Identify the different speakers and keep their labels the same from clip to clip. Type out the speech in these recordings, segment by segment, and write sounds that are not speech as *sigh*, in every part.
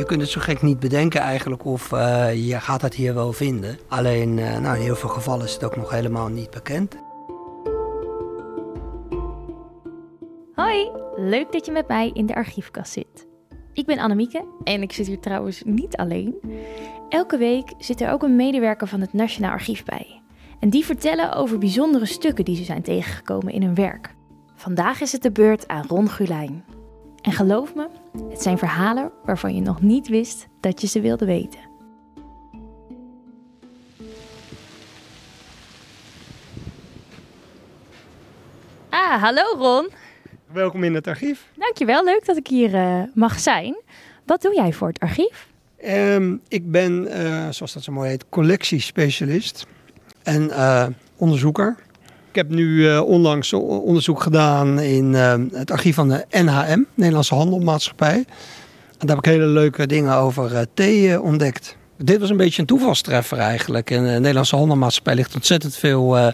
Speaker 1: je kunt het zo gek niet bedenken eigenlijk of uh, je gaat het hier wel vinden. Alleen uh, nou, in heel veel gevallen is het ook nog helemaal niet bekend.
Speaker 2: Hoi, leuk dat je met mij in de archiefkast zit. Ik ben Annemieke en ik zit hier trouwens niet alleen. Elke week zit er ook een medewerker van het Nationaal Archief bij. En die vertellen over bijzondere stukken die ze zijn tegengekomen in hun werk. Vandaag is het de beurt aan Ron Gulijn. En geloof me, het zijn verhalen waarvan je nog niet wist dat je ze wilde weten. Ah, hallo Ron.
Speaker 3: Welkom in het archief.
Speaker 2: Dankjewel, leuk dat ik hier uh, mag zijn. Wat doe jij voor het archief?
Speaker 1: Um, ik ben, uh, zoals dat zo mooi heet, collectiespecialist en uh, onderzoeker. Ik heb nu onlangs onderzoek gedaan in het archief van de NHM, Nederlandse Handelmaatschappij. En daar heb ik hele leuke dingen over thee ontdekt. Dit was een beetje een toevalstreffer eigenlijk. In de Nederlandse Handelmaatschappij ligt ontzettend veel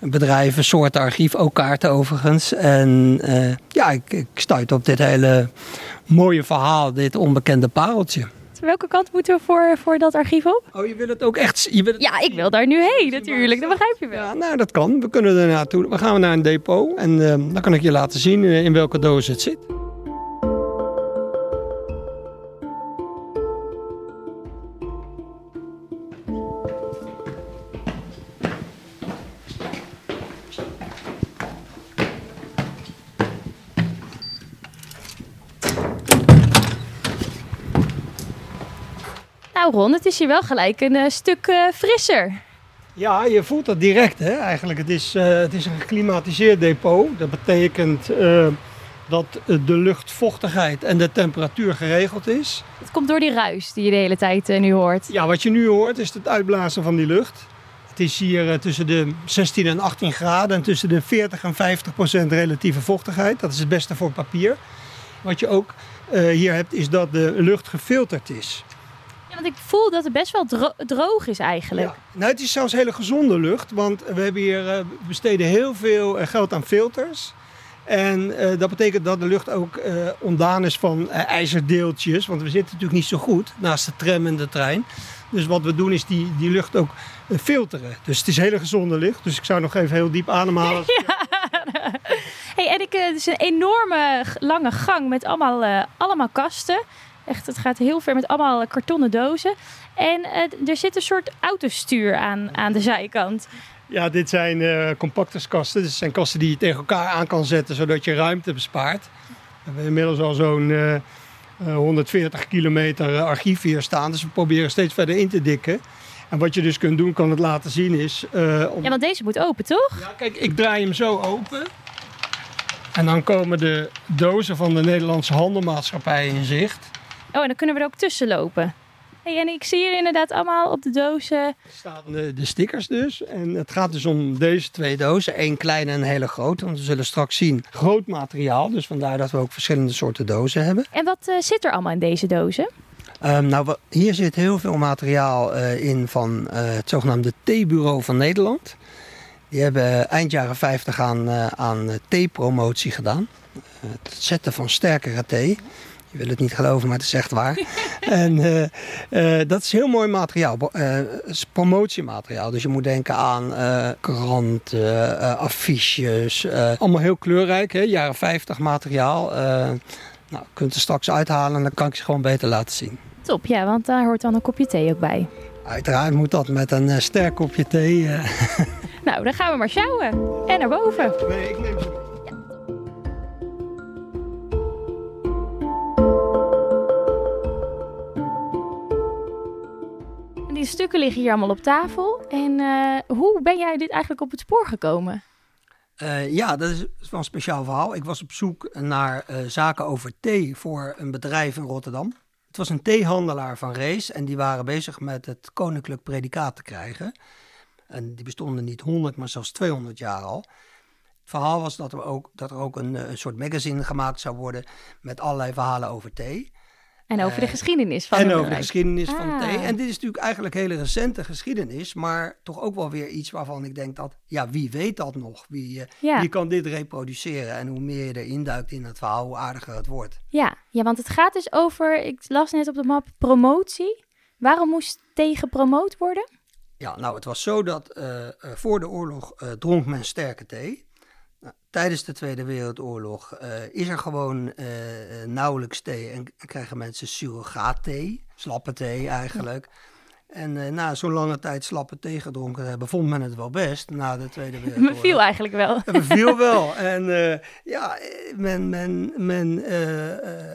Speaker 1: bedrijven, soorten archief, ook kaarten overigens. En ja, ik, ik stuit op dit hele mooie verhaal, dit onbekende pareltje.
Speaker 2: Welke kant moeten we voor, voor dat archief op?
Speaker 1: Oh, je wil het ook echt... Je wil het...
Speaker 2: Ja, ik wil daar nu heen natuurlijk, dat begrijp je wel.
Speaker 1: Ja, nou dat kan. We kunnen er naartoe. We gaan naar een depot en uh, dan kan ik je laten zien in welke doos het zit.
Speaker 2: Nou Ron, het is hier wel gelijk een uh, stuk uh, frisser.
Speaker 1: Ja, je voelt dat direct hè? eigenlijk. Het is, uh, het is een geklimatiseerd depot. Dat betekent dat de luchtvochtigheid en de temperatuur geregeld is.
Speaker 2: Het komt door die ruis die je de hele tijd nu hoort.
Speaker 1: Ja, wat je nu hoort is het uitblazen van die lucht. Het is hier tussen de 16 en 18 graden en tussen de 40 en 50 procent relatieve vochtigheid. Dat is het beste voor papier. Wat je ook hier hebt is dat de lucht gefilterd is
Speaker 2: want ik voel dat het best wel dro droog is eigenlijk. Ja.
Speaker 1: Nou, het is zelfs hele gezonde lucht. Want we hebben hier uh, besteden heel veel uh, geld aan filters. En uh, dat betekent dat de lucht ook ontdaan is van ijzerdeeltjes. Want we zitten natuurlijk niet zo goed naast de tram en de trein. Dus wat we doen is die, die lucht ook filteren. Dus het is hele gezonde lucht. Dus ik zou nog even heel diep ademhalen. *laughs*
Speaker 2: Ja. Hey, en ik, het is een enorme lange gang met allemaal, allemaal kasten. Echt, het gaat heel ver met allemaal kartonnen dozen. En uh, er zit een soort autostuur aan, aan de zijkant.
Speaker 1: Ja, dit zijn uh, compactuskasten. Dit zijn kasten die je tegen elkaar aan kan zetten, zodat je ruimte bespaart. We hebben inmiddels al zo'n uh, 140 kilometer archief hier staan. Dus we proberen steeds verder in te dikken. En wat je dus kunt doen, kan het laten zien, is...
Speaker 2: Uh, om... Ja, want deze moet open, toch?
Speaker 1: Ja, kijk, ik draai hem zo open. En dan komen de dozen van de Nederlandse handelmaatschappij in zicht.
Speaker 2: Oh, en dan kunnen we er ook tussen lopen. Hey, en ik zie hier inderdaad allemaal op de dozen. Er
Speaker 1: staan de, de, stickers dus. En het gaat dus om deze twee dozen. Eén kleine en een hele grote. Want we zullen straks zien groot materiaal. Dus vandaar dat we ook verschillende soorten dozen hebben.
Speaker 2: En wat uh, zit er allemaal in deze dozen?
Speaker 1: Um, nou, hier zit heel veel materiaal uh, in van uh, het zogenaamde theebureau van Nederland. Die hebben eind jaren 50 aan, aan theepromotie gedaan. het zetten van sterkere thee. Je wil het niet geloven, maar het is echt waar. *laughs* en uh, uh, dat is heel mooi materiaal. Uh, promotiemateriaal. Dus je moet denken aan kranten, affiches. allemaal heel kleurrijk. Hè? Jaren 50 materiaal. nou, je kunt er straks uithalen en dan kan ik je gewoon beter laten zien.
Speaker 2: Top, ja, want daar hoort dan een kopje thee ook bij.
Speaker 1: Uiteraard moet dat met een sterk kopje thee. *laughs*
Speaker 2: nou, dan gaan we maar sjouwen. En naar boven.
Speaker 1: Nee, ik neem ze
Speaker 2: die stukken liggen hier allemaal op tafel. En uh, hoe ben jij dit eigenlijk op het spoor gekomen?
Speaker 1: Uh, ja, dat is wel een speciaal verhaal. Ik was op zoek naar uh, zaken over thee voor een bedrijf in Rotterdam. Het was een theehandelaar van Rees en die waren bezig met het koninklijk predicaat te krijgen. En die bestonden niet 100, maar zelfs 200 jaar al. Het verhaal was dat er ook, dat er ook een soort magazine gemaakt zou worden met allerlei verhalen over thee.
Speaker 2: En over de
Speaker 1: Eh,
Speaker 2: geschiedenis van
Speaker 1: en over de geschiedenis van
Speaker 2: Ah.
Speaker 1: thee. En dit is natuurlijk eigenlijk hele recente geschiedenis, maar toch ook wel weer iets waarvan ik denk dat, ja, wie weet dat nog? Wie, eh,
Speaker 2: Ja.
Speaker 1: wie kan dit reproduceren? En hoe meer je erin duikt in het verhaal, hoe aardiger het wordt.
Speaker 2: Ja, ja, want het gaat dus over, ik las net op de map, promotie. Waarom moest thee gepromoot worden?
Speaker 1: Ja, nou, het was zo dat eh, voor de oorlog dronk men sterke thee. Tijdens de Tweede Wereldoorlog eh, is er gewoon eh, eh, nauwelijks thee en krijgen mensen surrogaat-thee, slappe thee eigenlijk. En na zo'n lange tijd slappe thee gedronken hebben, vond men het wel best na de Tweede *laughs* Wereldoorlog.
Speaker 2: Me viel eigenlijk wel.
Speaker 1: Het beviel *laughs* wel. En ja, men, men, men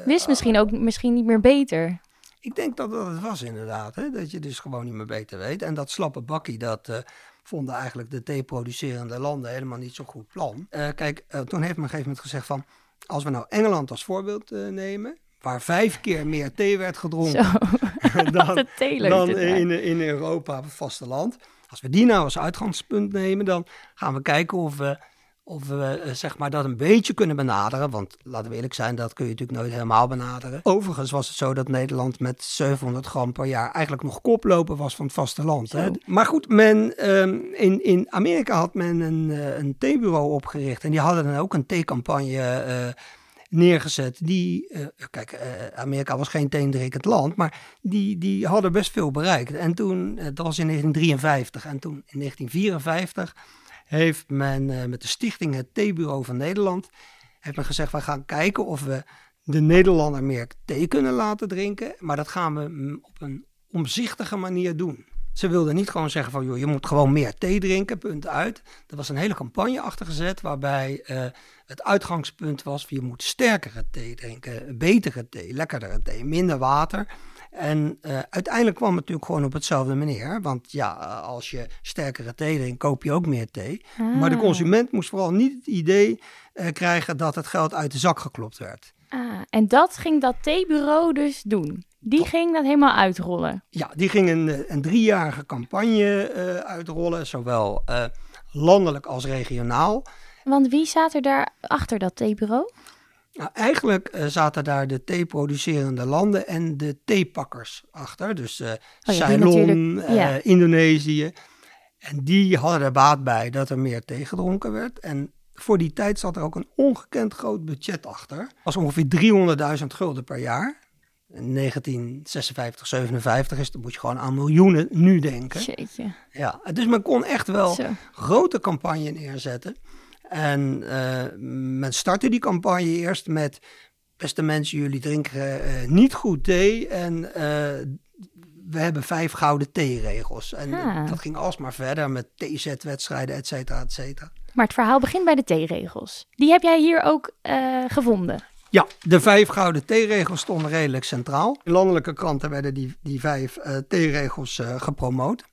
Speaker 2: Wist misschien ook misschien niet meer beter.
Speaker 1: ik denk dat dat het was inderdaad. Hè? Dat je dus gewoon niet meer beter weet. En dat slappe bakkie, dat vonden eigenlijk de theeproducerende landen helemaal niet zo'n goed plan. Eh, kijk, eh, toen heeft men op een gegeven moment gezegd van... als we nou Engeland als voorbeeld eh, nemen... waar vijf keer meer thee werd gedronken *laughs* dan, dan in, in Europa op het vasteland. Als we die nou als uitgangspunt nemen, dan gaan we kijken of we, of we eh, zeg maar dat een beetje kunnen benaderen. Want laten we eerlijk zijn, dat kun je natuurlijk nooit helemaal benaderen. Overigens was het zo dat Nederland met 700 gram per jaar eigenlijk nog koploper was van het vasteland. Hè? Maar goed, men, ehm, in, in Amerika had men een, eh, een theebureau opgericht. En die hadden dan ook een theecampagne eh neergezet. Die, kijk, Amerika was geen theedrinkend land, maar die, die hadden best veel bereikt. En toen, dat was in 1953, en toen in 1954 heeft men eh, met de stichting het Theebureau van Nederland, heeft men gezegd, wij gaan kijken of we de Nederlander meer thee kunnen laten drinken, maar dat gaan we mm, op een omzichtige manier doen. Ze wilden niet gewoon zeggen van, joh, je moet gewoon meer thee drinken, punt uit. Er was een hele campagne achter gezet waarbij eh, het uitgangspunt was, je moet sterkere thee drinken, betere thee, lekkerdere thee, minder water. En eh, uiteindelijk kwam het natuurlijk gewoon op hetzelfde manier. Want ja, eh, als je sterkere thee drinkt, koop je ook meer thee. Maar de
Speaker 2: Ah.
Speaker 1: consument moest vooral niet het idee eh, krijgen dat het geld uit de zak geklopt werd.
Speaker 2: Ah, en dat ging dat theebureau dus doen. Die ging dat helemaal uitrollen.
Speaker 1: Ja, die ging een, een driejarige campagne uitrollen, zowel landelijk als regionaal.
Speaker 2: Want wie zat er daar achter dat theebureau?
Speaker 1: Nou, eigenlijk eh, zaten daar de theeproducerende landen en de theepakkers achter. Dus eh
Speaker 2: Oh die
Speaker 1: Ceylon,
Speaker 2: natuurlijk,
Speaker 1: eh. Indonesië. En die hadden er baat bij dat er meer thee gedronken werd. En voor die tijd zat er ook een ongekend groot budget achter. Dat was ongeveer 300.000 gulden per jaar. In 1956, 57 is, dan moet je gewoon aan miljoenen nu denken.
Speaker 2: Jeetje.
Speaker 1: Ja, dus men kon echt wel
Speaker 2: Zo.
Speaker 1: grote campagne neerzetten. En eh, men startte die campagne eerst met... Beste mensen, jullie drinken eh, niet goed thee en eh, we hebben vijf gouden theeregels. En
Speaker 2: Ah.
Speaker 1: dat ging alsmaar verder met theezetwedstrijden, et cetera, et cetera.
Speaker 2: Maar het verhaal begint bij de theeregels. Die heb jij hier ook gevonden.
Speaker 1: Ja, de vijf gouden theeregels stonden redelijk centraal. In landelijke kranten werden die, die vijf eh theeregels eh, gepromoot.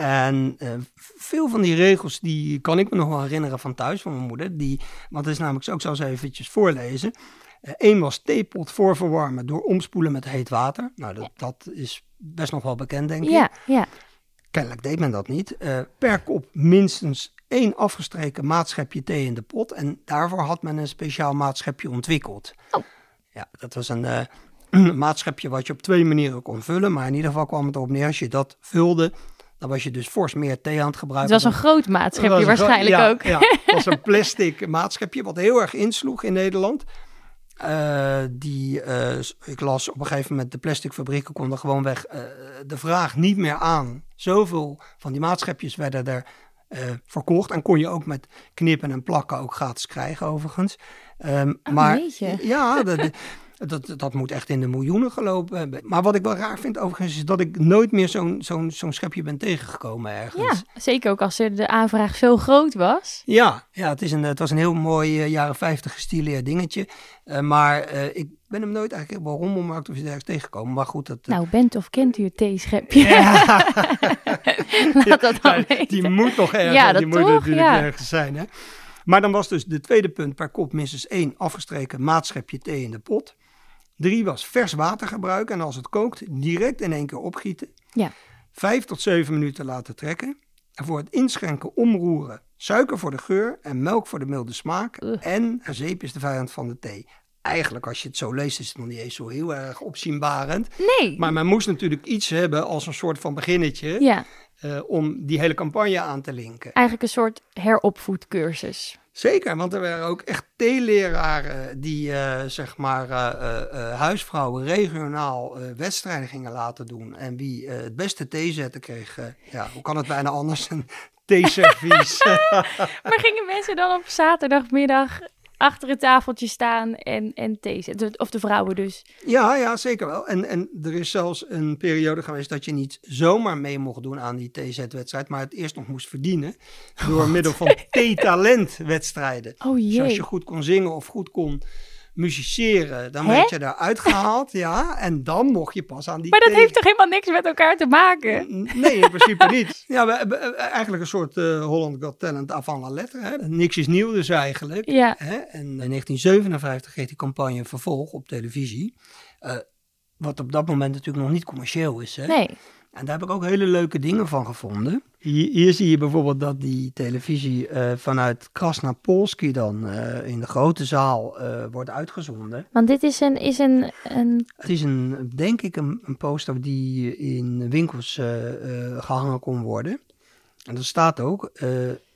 Speaker 1: En eh, veel van die regels die kan ik me nog wel herinneren van thuis, van mijn moeder. Die, want het is namelijk zo, ik zal ze eventjes voorlezen. Eén was theepot voorverwarmen door omspoelen met heet water. Nou, dat, dat is best nog wel bekend, denk ik.
Speaker 2: Ja, ja.
Speaker 1: Kennelijk deed men dat niet. Eh, per kop minstens één afgestreken maatschepje thee in de pot. En daarvoor had men een speciaal maatschepje ontwikkeld.
Speaker 2: Oh.
Speaker 1: Ja, dat was een eh, *clears throat* maatschepje wat je op twee manieren kon vullen. Maar in ieder geval kwam het erop neer, als je dat vulde, dan was je dus fors meer thee aan het
Speaker 2: Het
Speaker 1: gebruiken.
Speaker 2: was een groot maatschepje
Speaker 1: gro-
Speaker 2: waarschijnlijk
Speaker 1: ja,
Speaker 2: ook.
Speaker 1: Ja, het was een plastic *laughs* maatschepje wat heel erg insloeg in Nederland. Eh, die, eh, ik las op een gegeven moment, de plastic fabrieken konden gewoonweg eh de vraag niet meer aan. Zoveel van die maatschepjes werden er verkocht. En kon je ook met knippen en plakken ook gratis krijgen overigens.
Speaker 2: Oh,
Speaker 1: maar ja, *laughs* dat, dat moet echt in de miljoenen gelopen hebben. Maar wat ik wel raar vind overigens is dat ik nooit meer zo'n zo'n zo'n schepje ben tegengekomen ergens.
Speaker 2: Ja, zeker ook als er de aanvraag zo groot was.
Speaker 1: Ja, ja het, is een, het was een heel mooi eh, jaren 50 gestileerd dingetje. Eh, maar eh, ik ben hem nooit eigenlijk op een rommelmarkt of iets dergelijks tegengekomen. Maar goed, dat...
Speaker 2: Nou, bent of kent u het theeschepje?
Speaker 1: ja, *laughs*
Speaker 2: Laat dat dan
Speaker 1: ja, die moet toch ergens,
Speaker 2: Ja, dat
Speaker 1: die moet
Speaker 2: toch,
Speaker 1: natuurlijk
Speaker 2: ja.
Speaker 1: ergens zijn. Hè? Maar dan was dus de tweede punt per kop minstens één afgestreken maatschepje thee in de pot. Drie was vers water gebruiken en als het kookt direct in één keer opgieten.
Speaker 2: Ja.
Speaker 1: Vijf tot zeven minuten laten trekken. En voor het inschenken omroeren. Suiker voor de geur en melk voor de milde smaak.
Speaker 2: Ugh.
Speaker 1: En zeep is de vijand van de thee. eigenlijk, als je het zo leest, is het nog niet eens zo heel erg opzienbarend.
Speaker 2: Nee.
Speaker 1: Maar men moest natuurlijk iets hebben als een soort van beginnetje
Speaker 2: ja,
Speaker 1: eh, om die hele campagne aan te linken.
Speaker 2: eigenlijk een soort heropvoedcursus.
Speaker 1: Zeker, want er waren ook echt theeleraren die eh, zeg maar eh, huisvrouwen regionaal wedstrijden gingen laten doen. En wie het beste thee zetten kreeg, ja, hoe kan het bijna anders, een *laughs* theeservies. *laughs*
Speaker 2: Maar gingen mensen dan op zaterdagmiddag achter het tafeltje staan en, en thee zetten? Of de vrouwen dus.
Speaker 1: ja, ja, zeker wel. En, en er is zelfs een periode geweest dat je niet zomaar mee mocht doen aan die theezetwedstrijd, maar het eerst nog moest verdienen door middel van *laughs* theetalentwedstrijden.
Speaker 2: Oh
Speaker 1: Dus als je goed kon zingen of goed kon musiceren, dan
Speaker 2: Hè?
Speaker 1: werd je eruit gehaald, ja. En dan mocht je pas aan die
Speaker 2: Maar dat heeft toch helemaal niks met elkaar te maken?
Speaker 1: Nee, in principe niet. *laughs* Ja, we hebben eh, eigenlijk een soort eh Holland Got Talent avant la lettre. Hè. Niks is nieuw dus eigenlijk.
Speaker 2: Ja.
Speaker 1: Hè. En in 1957 kreeg die campagne een vervolg op televisie. Eh, wat op dat moment natuurlijk nog niet commercieel is. Hè.
Speaker 2: Nee.
Speaker 1: En daar heb ik ook hele leuke dingen van gevonden. Hier, hier zie je bijvoorbeeld dat die televisie eh, vanuit Krasnapolski dan eh, in de grote zaal eh, wordt uitgezonden.
Speaker 2: Want dit is een, is een, een
Speaker 1: Het is een, denk ik, een, een poster die in winkels eh, eh, gehangen kon worden. En dat staat ook, eh,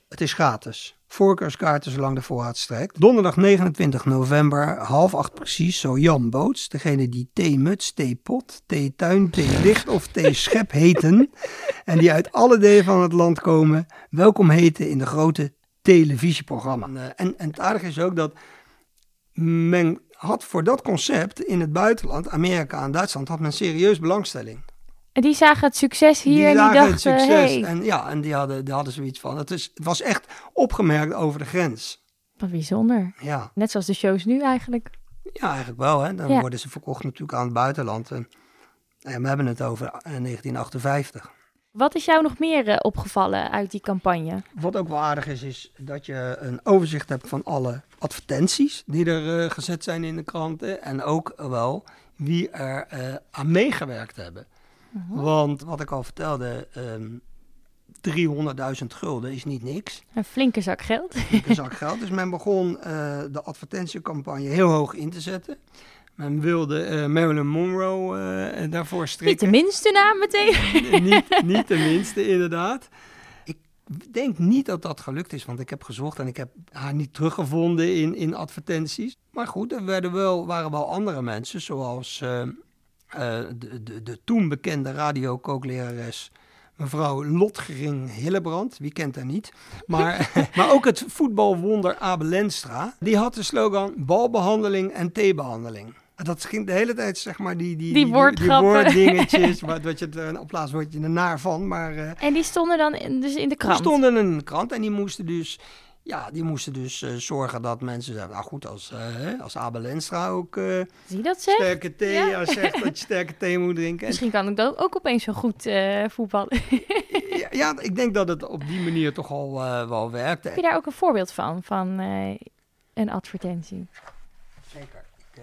Speaker 1: het is gratis. Voorkeurskaarten zolang de voorraad strekt. Donderdag 29 november, half acht precies, zo Jan Boots. Degene die theemuts, theepot, theetuin, theelicht of theeschep *laughs* heten. En die uit alle delen van het land komen, welkom heten in de grote televisieprogramma. En, en, en het aardige is ook dat men had voor dat concept in het buitenland, Amerika en Duitsland, had men serieus belangstelling.
Speaker 2: En die zagen het succes hier
Speaker 1: die
Speaker 2: en die dachten,
Speaker 1: het succes.
Speaker 2: hey,
Speaker 1: En ja, en die hadden, die hadden zoiets van. Het, is, het was echt opgemerkt over de grens.
Speaker 2: wat bijzonder.
Speaker 1: Ja,
Speaker 2: Net zoals de shows nu eigenlijk.
Speaker 1: ja eigenlijk wel. Hè. Dan
Speaker 2: Ja.
Speaker 1: worden ze verkocht natuurlijk aan het buitenland. En, ja, we hebben het over eh, 1958.
Speaker 2: Wat is jou nog meer eh, opgevallen uit die campagne?
Speaker 1: Wat ook wel aardig is, is dat je een overzicht hebt van alle advertenties die er eh, gezet zijn in de kranten. En ook wel wie er eh, aan meegewerkt hebben. Want wat ik al vertelde, ehm 300.000 gulden is niet niks.
Speaker 2: Een flinke zak geld.
Speaker 1: Een zak geld. Dus men begon eh, de advertentiecampagne heel hoog in te zetten. Men wilde eh, Marilyn Monroe eh, daarvoor
Speaker 2: Niet
Speaker 1: strikken.
Speaker 2: de minste naam meteen.
Speaker 1: niet, niet de minste, inderdaad. Ik denk niet dat dat gelukt is, want ik heb gezocht en ik heb haar niet teruggevonden in, in advertenties. Maar goed, er werden wel, waren wel andere mensen, zoals eh, eh, de, de, de toen bekende radiokooklerares mevrouw Lotgering Hillebrand. Wie kent haar niet? Maar, *laughs* maar ook het voetbalwonder Abel Lenstra. Die had de slogan balbehandeling en theebehandeling. Dat ging de hele tijd, zeg maar, die, die,
Speaker 2: Die
Speaker 1: woorddingetjes, *laughs* wat, wat je er op plaats word je er naar van. Maar eh,
Speaker 2: En die stonden dan in, dus in de
Speaker 1: die
Speaker 2: krant.
Speaker 1: stonden in de krant en die moesten dus, ja, die moesten dus eh, zorgen dat mensen zeggen, nou goed, als, eh, als Abel Lenstra ook eh,
Speaker 2: Zie dat zeg?
Speaker 1: sterke thee,
Speaker 2: Ja.
Speaker 1: ja. zegt dat je sterke thee moet drinken. En,
Speaker 2: Misschien kan ik dan ook opeens zo goed voetballen.
Speaker 1: ja, ja, ik denk dat het op die manier toch al wel werkte.
Speaker 2: Heb je daar ook een voorbeeld van? Van een advertentie?
Speaker 1: Zeker. Ik,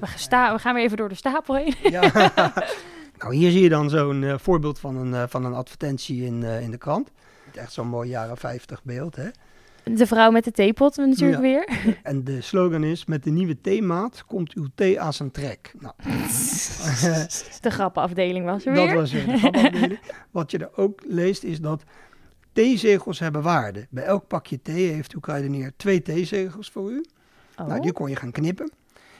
Speaker 2: We, gesta- we gaan weer even door de stapel heen.
Speaker 1: Ja. *laughs* nou, hier zie je dan zo'n voorbeeld van een, van een advertentie in, in de krant. Echt zo'n mooi jaren 50 beeld, hè.
Speaker 2: De vrouw met de theepot natuurlijk
Speaker 1: Ja.
Speaker 2: weer. *laughs*
Speaker 1: En de slogan is, met de nieuwe theemaat komt uw thee aan zijn trek. Nou, *laughs*
Speaker 2: De grappenafdeling was er
Speaker 1: dat
Speaker 2: weer.
Speaker 1: was weer de. *laughs* Wat je er ook leest is dat theezegels hebben waarde. Bij elk pakje thee heeft uw kruidenier twee theezegels voor u.
Speaker 2: Oh,
Speaker 1: Nou, die kon je gaan knippen.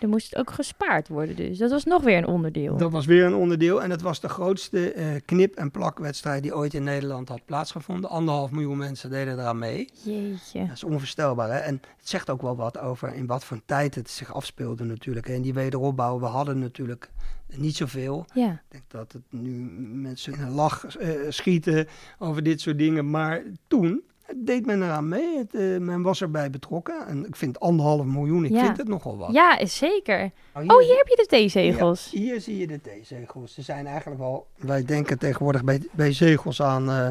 Speaker 2: Er moest ook gespaard worden dus. Dat was nog weer een onderdeel.
Speaker 1: Dat was weer een onderdeel. En het was de grootste eh, knip- en plakwedstrijd die ooit in Nederland had plaatsgevonden. Anderhalf miljoen mensen deden eraan mee.
Speaker 2: Jeetje.
Speaker 1: Dat is onvoorstelbaar. Hè? En het zegt ook wel wat over in wat voor tijd het zich afspeelde natuurlijk. En die wederopbouw, we hadden natuurlijk niet zoveel.
Speaker 2: Ja.
Speaker 1: Ik denk dat het nu mensen in een lach eh, schieten over dit soort dingen. Maar toen deed men eraan mee. Het, eh, men was erbij betrokken. En ik vind anderhalf miljoen, ik
Speaker 2: Ja.
Speaker 1: vind het nogal wat.
Speaker 2: ja, is zeker.
Speaker 1: Nou,
Speaker 2: Oh, hier heb je de theezegels.
Speaker 1: ja, hier zie je de theezegels. Ze zijn eigenlijk wel... Wij denken tegenwoordig bij, bij zegels aan, eh,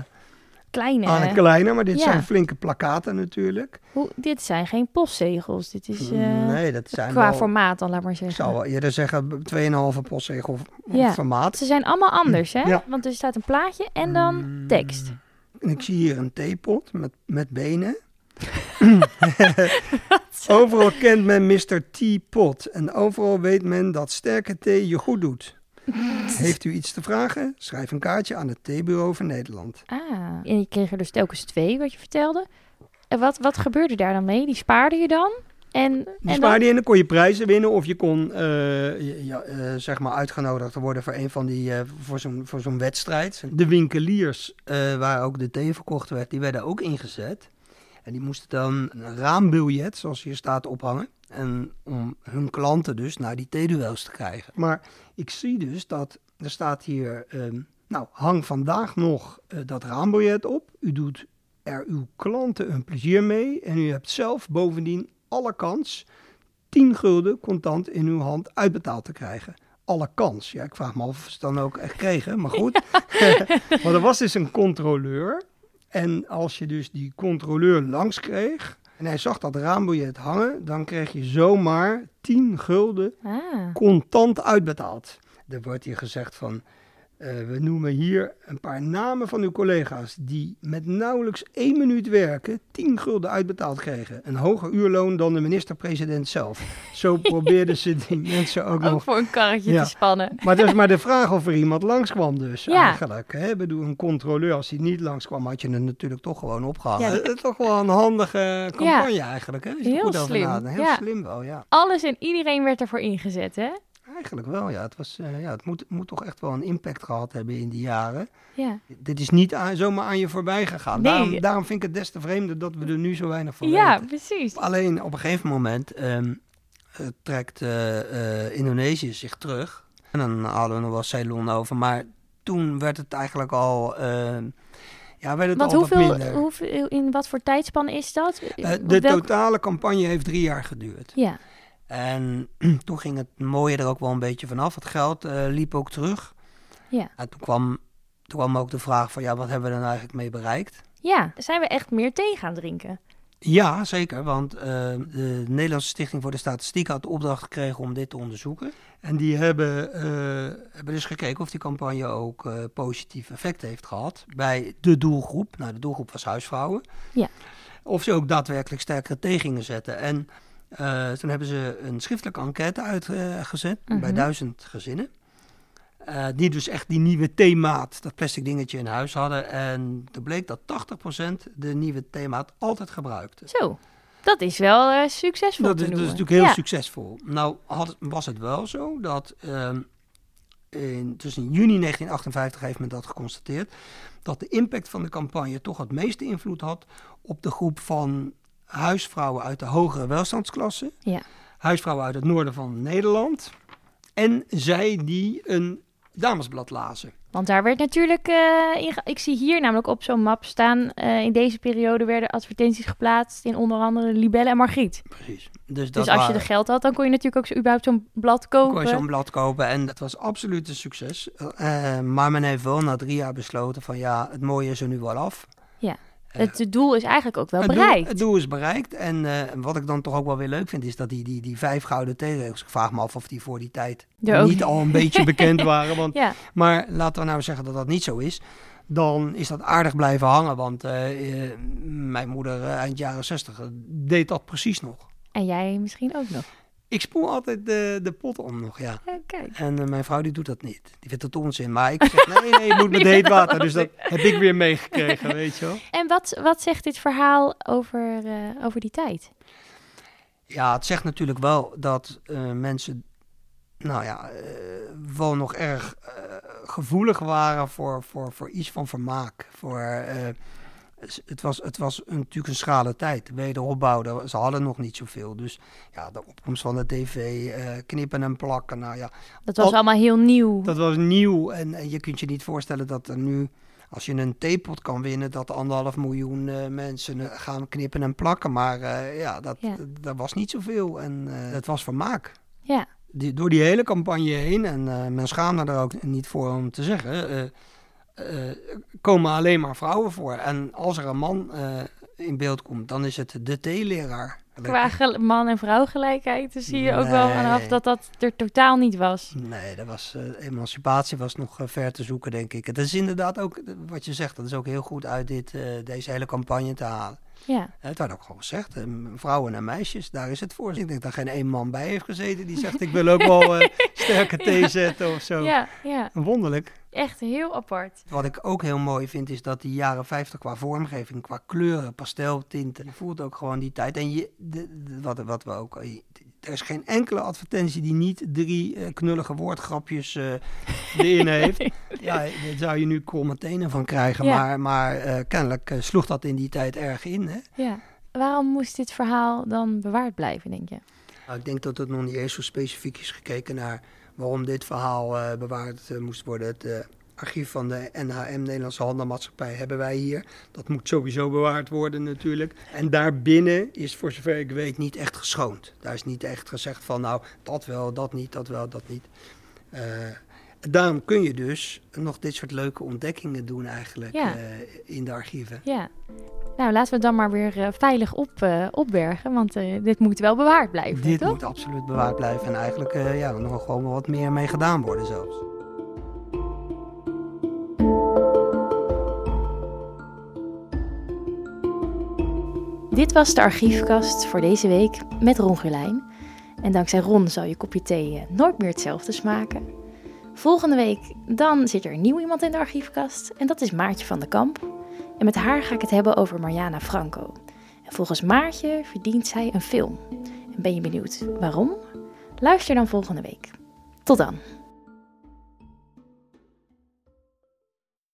Speaker 2: Kleine.
Speaker 1: aan een kleine. Maar dit
Speaker 2: ja.
Speaker 1: zijn flinke plakaten natuurlijk.
Speaker 2: Hoe, dit zijn geen postzegels. Dit is eh,
Speaker 1: nee, dat zijn
Speaker 2: qua
Speaker 1: wel...
Speaker 2: formaat dan, laat maar
Speaker 1: Ik
Speaker 2: zeggen.
Speaker 1: zou wel eerder zeggen 2,5 postzegel
Speaker 2: Ja.
Speaker 1: formaat.
Speaker 2: Ze zijn allemaal anders, hè?
Speaker 1: Ja.
Speaker 2: Want er staat een plaatje en dan
Speaker 1: Mm.
Speaker 2: tekst.
Speaker 1: En ik zie hier een theepot met, met benen. *laughs* Overal kent men Mr. Teapot en overal weet men dat sterke thee je goed doet. Heeft u iets te vragen? Schrijf een kaartje aan het theebureau van Nederland.
Speaker 2: Ah, en je kreeg er dus telkens twee, wat je vertelde. En wat, wat gebeurde daar dan mee? Die spaarde je dan? En,
Speaker 1: Die
Speaker 2: en dan?
Speaker 1: je en dan kon je prijzen winnen of je kon eh, ja, eh, zeg maar uitgenodigd worden voor een van die eh, voor zo'n voor zo'n wedstrijd. De winkeliers eh, waar ook de thee verkocht werd, die werden ook ingezet. En die moesten dan een raambiljet, zoals hier staat, ophangen. En om hun klanten dus naar die theeduels te krijgen. Maar ik zie dus dat er staat hier, ehm, nou hang vandaag nog dat raambiljet op. U doet er uw klanten een plezier mee en u hebt zelf bovendien alle kans 10 gulden contant in uw hand uitbetaald te krijgen. Alle kans. Ja, ik vraag me af of ze het dan ook echt kregen, maar goed. maar *laughs* er was dus een controleur. En als je dus die controleur langs kreeg en hij zag dat raambiljet hangen, dan kreeg je zomaar 10 gulden
Speaker 2: Ah,
Speaker 1: contant uitbetaald. Er wordt hier gezegd van, eh, we noemen hier een paar namen van uw collega's die met nauwelijks één minuut werken 10 gulden uitbetaald kregen. Een hoger uurloon dan de minister-president zelf. Zo *laughs* probeerden ze die mensen ook
Speaker 2: ook
Speaker 1: nog.
Speaker 2: voor een karretje
Speaker 1: Ja.
Speaker 2: te spannen.
Speaker 1: Maar het is maar de vraag of er iemand langskwam dus
Speaker 2: Ja.
Speaker 1: eigenlijk. Hè? Bedoel, een controleur, als hij niet langskwam, had je hem natuurlijk toch gewoon opgehangen.
Speaker 2: Ja.
Speaker 1: Is toch wel een handige campagne eigenlijk. Hè?
Speaker 2: Heel
Speaker 1: goed
Speaker 2: slim.
Speaker 1: Heel slim wel, ja.
Speaker 2: Alles en iedereen werd ervoor ingezet, hè?
Speaker 1: Eigenlijk wel, ja. Het, was, eh, ja, het moet, moet toch echt wel een impact gehad hebben in die jaren.
Speaker 2: Ja.
Speaker 1: Dit is niet aan- zomaar aan je voorbij gegaan.
Speaker 2: Nee.
Speaker 1: Daarom, daarom vind ik het des te vreemder dat we er nu zo weinig van
Speaker 2: Ja,
Speaker 1: weten.
Speaker 2: precies.
Speaker 1: Alleen op een gegeven moment ehm, eh, trekt eh, Indonesië zich terug. En dan hadden we nog wel Ceylon over. Maar toen werd het eigenlijk al... ehm, ja, werd het
Speaker 2: Want
Speaker 1: al
Speaker 2: hoeveel,
Speaker 1: minder.
Speaker 2: hoeveel, in wat voor tijdspanne is dat?
Speaker 1: De
Speaker 2: welk-
Speaker 1: totale campagne heeft drie jaar geduurd.
Speaker 2: Ja,
Speaker 1: En *clears throat* toen ging het mooie er ook wel een beetje vanaf. Het geld eh, liep ook terug.
Speaker 2: Ja.
Speaker 1: En toen kwam, toen kwam ook de vraag van, ja, wat hebben we er nou eigenlijk mee bereikt?
Speaker 2: ja. Zijn we echt meer thee gaan drinken?
Speaker 1: Ja, zeker. Want eh, de Nederlandse Stichting voor de Statistiek had de opdracht gekregen om dit te onderzoeken. En die hebben, eh, hebben dus gekeken of die campagne ook positief effect heeft gehad bij de doelgroep. Nou, de doelgroep was huisvrouwen.
Speaker 2: Ja.
Speaker 1: Of ze ook daadwerkelijk sterkere thee gingen zetten. En eh, toen hebben ze een schriftelijke enquête uitgezet bij
Speaker 2: Mhm.
Speaker 1: duizend gezinnen. Eh, die dus echt die nieuwe theemaat, dat plastic dingetje in huis hadden. En er bleek dat 80% de nieuwe theemaat altijd gebruikte.
Speaker 2: Zo, dat is wel eh, succesvol
Speaker 1: Dat
Speaker 2: te
Speaker 1: is, dat is natuurlijk heel
Speaker 2: ja.
Speaker 1: succesvol. Nou had, was het wel zo dat ehm, in, tussen juni 1958 heeft men dat geconstateerd. Dat de impact van de campagne toch het meeste invloed had op de groep van huisvrouwen uit de hogere welstandsklasse.
Speaker 2: Ja.
Speaker 1: Huisvrouwen uit het noorden van Nederland. En zij die een damesblad lazen.
Speaker 2: Want daar werd natuurlijk, in ge- ik zie hier namelijk op zo'n map staan, eh, in deze periode werden advertenties geplaatst in onder andere Libelle en Margriet.
Speaker 1: Precies. Dus, dat
Speaker 2: Dus als je de geld had, dan kon je natuurlijk ook zo, überhaupt zo'n blad
Speaker 1: kon
Speaker 2: kopen.
Speaker 1: je zo'n blad kopen en dat was absoluut een succes. Eh, maar men heeft wel na drie jaar besloten van ja, het mooie is er nu wel af.
Speaker 2: Ja.
Speaker 1: Eh,
Speaker 2: Het doel is eigenlijk ook wel
Speaker 1: het, doel,
Speaker 2: bereikt.
Speaker 1: het doel is bereikt. En eh, wat ik dan toch ook wel weer leuk vind, is dat die, die, die vijf gouden theeregels, ik vraag me af of die voor die tijd niet al een beetje *laughs* bekend waren. Want,
Speaker 2: Ja,
Speaker 1: maar laten we nou zeggen dat dat niet zo is. Dan is dat aardig blijven hangen. Want eh, mijn moeder eind jaren zestig deed dat precies nog.
Speaker 2: en jij misschien ook nog.
Speaker 1: Ik spoel altijd de, de pot om nog, ja.
Speaker 2: Ja, kijk.
Speaker 1: En eh, mijn vrouw die doet dat niet. Die vindt het onzin. Maar ik zeg, nee, nee, je moet met *laughs* heet water. Dus dat heb ik weer meegekregen, weet je wel.
Speaker 2: En wat, wat zegt dit verhaal over, eh, over die tijd?
Speaker 1: Ja, het zegt natuurlijk wel dat eh, mensen, nou ja, wel nog erg gevoelig waren voor, voor, voor iets van vermaak. Voor, het, was, het was een, natuurlijk een schrale tijd. De wederopbouw, daar- ze hadden nog niet zoveel. Dus ja, de opkomst van de tv, eh, knippen en plakken, nou ja,
Speaker 2: Dat was
Speaker 1: Al-
Speaker 2: allemaal heel nieuw.
Speaker 1: Dat was nieuw en, en je kunt je niet voorstellen dat er nu, als je een theepot kan winnen, dat anderhalf miljoen eh, mensen eh, gaan knippen en plakken. Maar ja, dat,
Speaker 2: Ja.
Speaker 1: dat was niet zoveel en het was vermaak.
Speaker 2: Ja,
Speaker 1: Die, door die hele campagne heen, en men schaamde er ook niet voor om te zeggen, komen alleen maar vrouwen voor. En als er een man eh, in beeld komt, dan is het de theeleraar.
Speaker 2: qua man- en vrouwgelijkheid dan zie je ook wel vanaf dat dat er totaal niet was.
Speaker 1: Nee, dat was, eh, emancipatie was nog eh, ver te zoeken, denk ik. Het is inderdaad ook, eh, wat je zegt, dat is ook heel goed uit dit, eh, deze hele campagne te halen.
Speaker 2: Ja.
Speaker 1: Het werd ook gewoon gezegd, eh, vrouwen en meisjes, daar is het voor. Ik denk dat geen één man bij heeft gezeten die zegt, ik wil ook wel eh, *laughs* sterke thee zetten of zo.
Speaker 2: Ja, ja,
Speaker 1: Wonderlijk.
Speaker 2: echt heel apart.
Speaker 1: Wat ik ook heel mooi vind, is dat die jaren 50 qua vormgeving, qua kleuren, pasteltinten, je voelt ook gewoon die tijd. En je, de, de- wat, wat we ook, er is geen enkele advertentie die niet drie eh, knullige woordgrapjes eh, erin heeft. *laughs* *laughs* Ja, daar zou je nu kromme tenen van krijgen,
Speaker 2: Ja.
Speaker 1: maar, maar eh, kennelijk eh, sloeg dat in die tijd erg in. Hè?
Speaker 2: Ja. Waarom moest dit verhaal dan bewaard blijven, denk je?
Speaker 1: Nou, ik denk dat het nog niet eens zo specifiek is gekeken naar waarom dit verhaal eh, bewaard moest worden. Het archief van de NHM, Nederlandse Handelmaatschappij, hebben wij hier. Dat moet sowieso bewaard worden natuurlijk. En daarbinnen is voor zover ik weet niet echt geschoond. Daar is niet echt gezegd van nou, dat wel, dat niet, dat wel, dat niet. Daarom kun je dus nog dit soort leuke ontdekkingen doen eigenlijk
Speaker 2: Ja.
Speaker 1: eh, in de archieven.
Speaker 2: Ja. Nou, laten we het dan maar weer eh, veilig op, eh, opbergen, want dit moet wel bewaard blijven,
Speaker 1: Dit
Speaker 2: toch?
Speaker 1: moet absoluut bewaard blijven en eigenlijk ja, er nog gewoon wat meer mee gedaan worden zelfs.
Speaker 2: Dit was de archiefkast voor deze week met Ron Gulijn. En dankzij Ron zal je kopje thee nooit meer hetzelfde smaken. Volgende week dan zit er nieuw iemand in de archiefkast en dat is Maartje van den Kamp. En met haar ga ik het hebben over Mariana Franco. En volgens Maartje verdient zij een film. En ben je benieuwd waarom? Luister dan volgende week. Tot dan.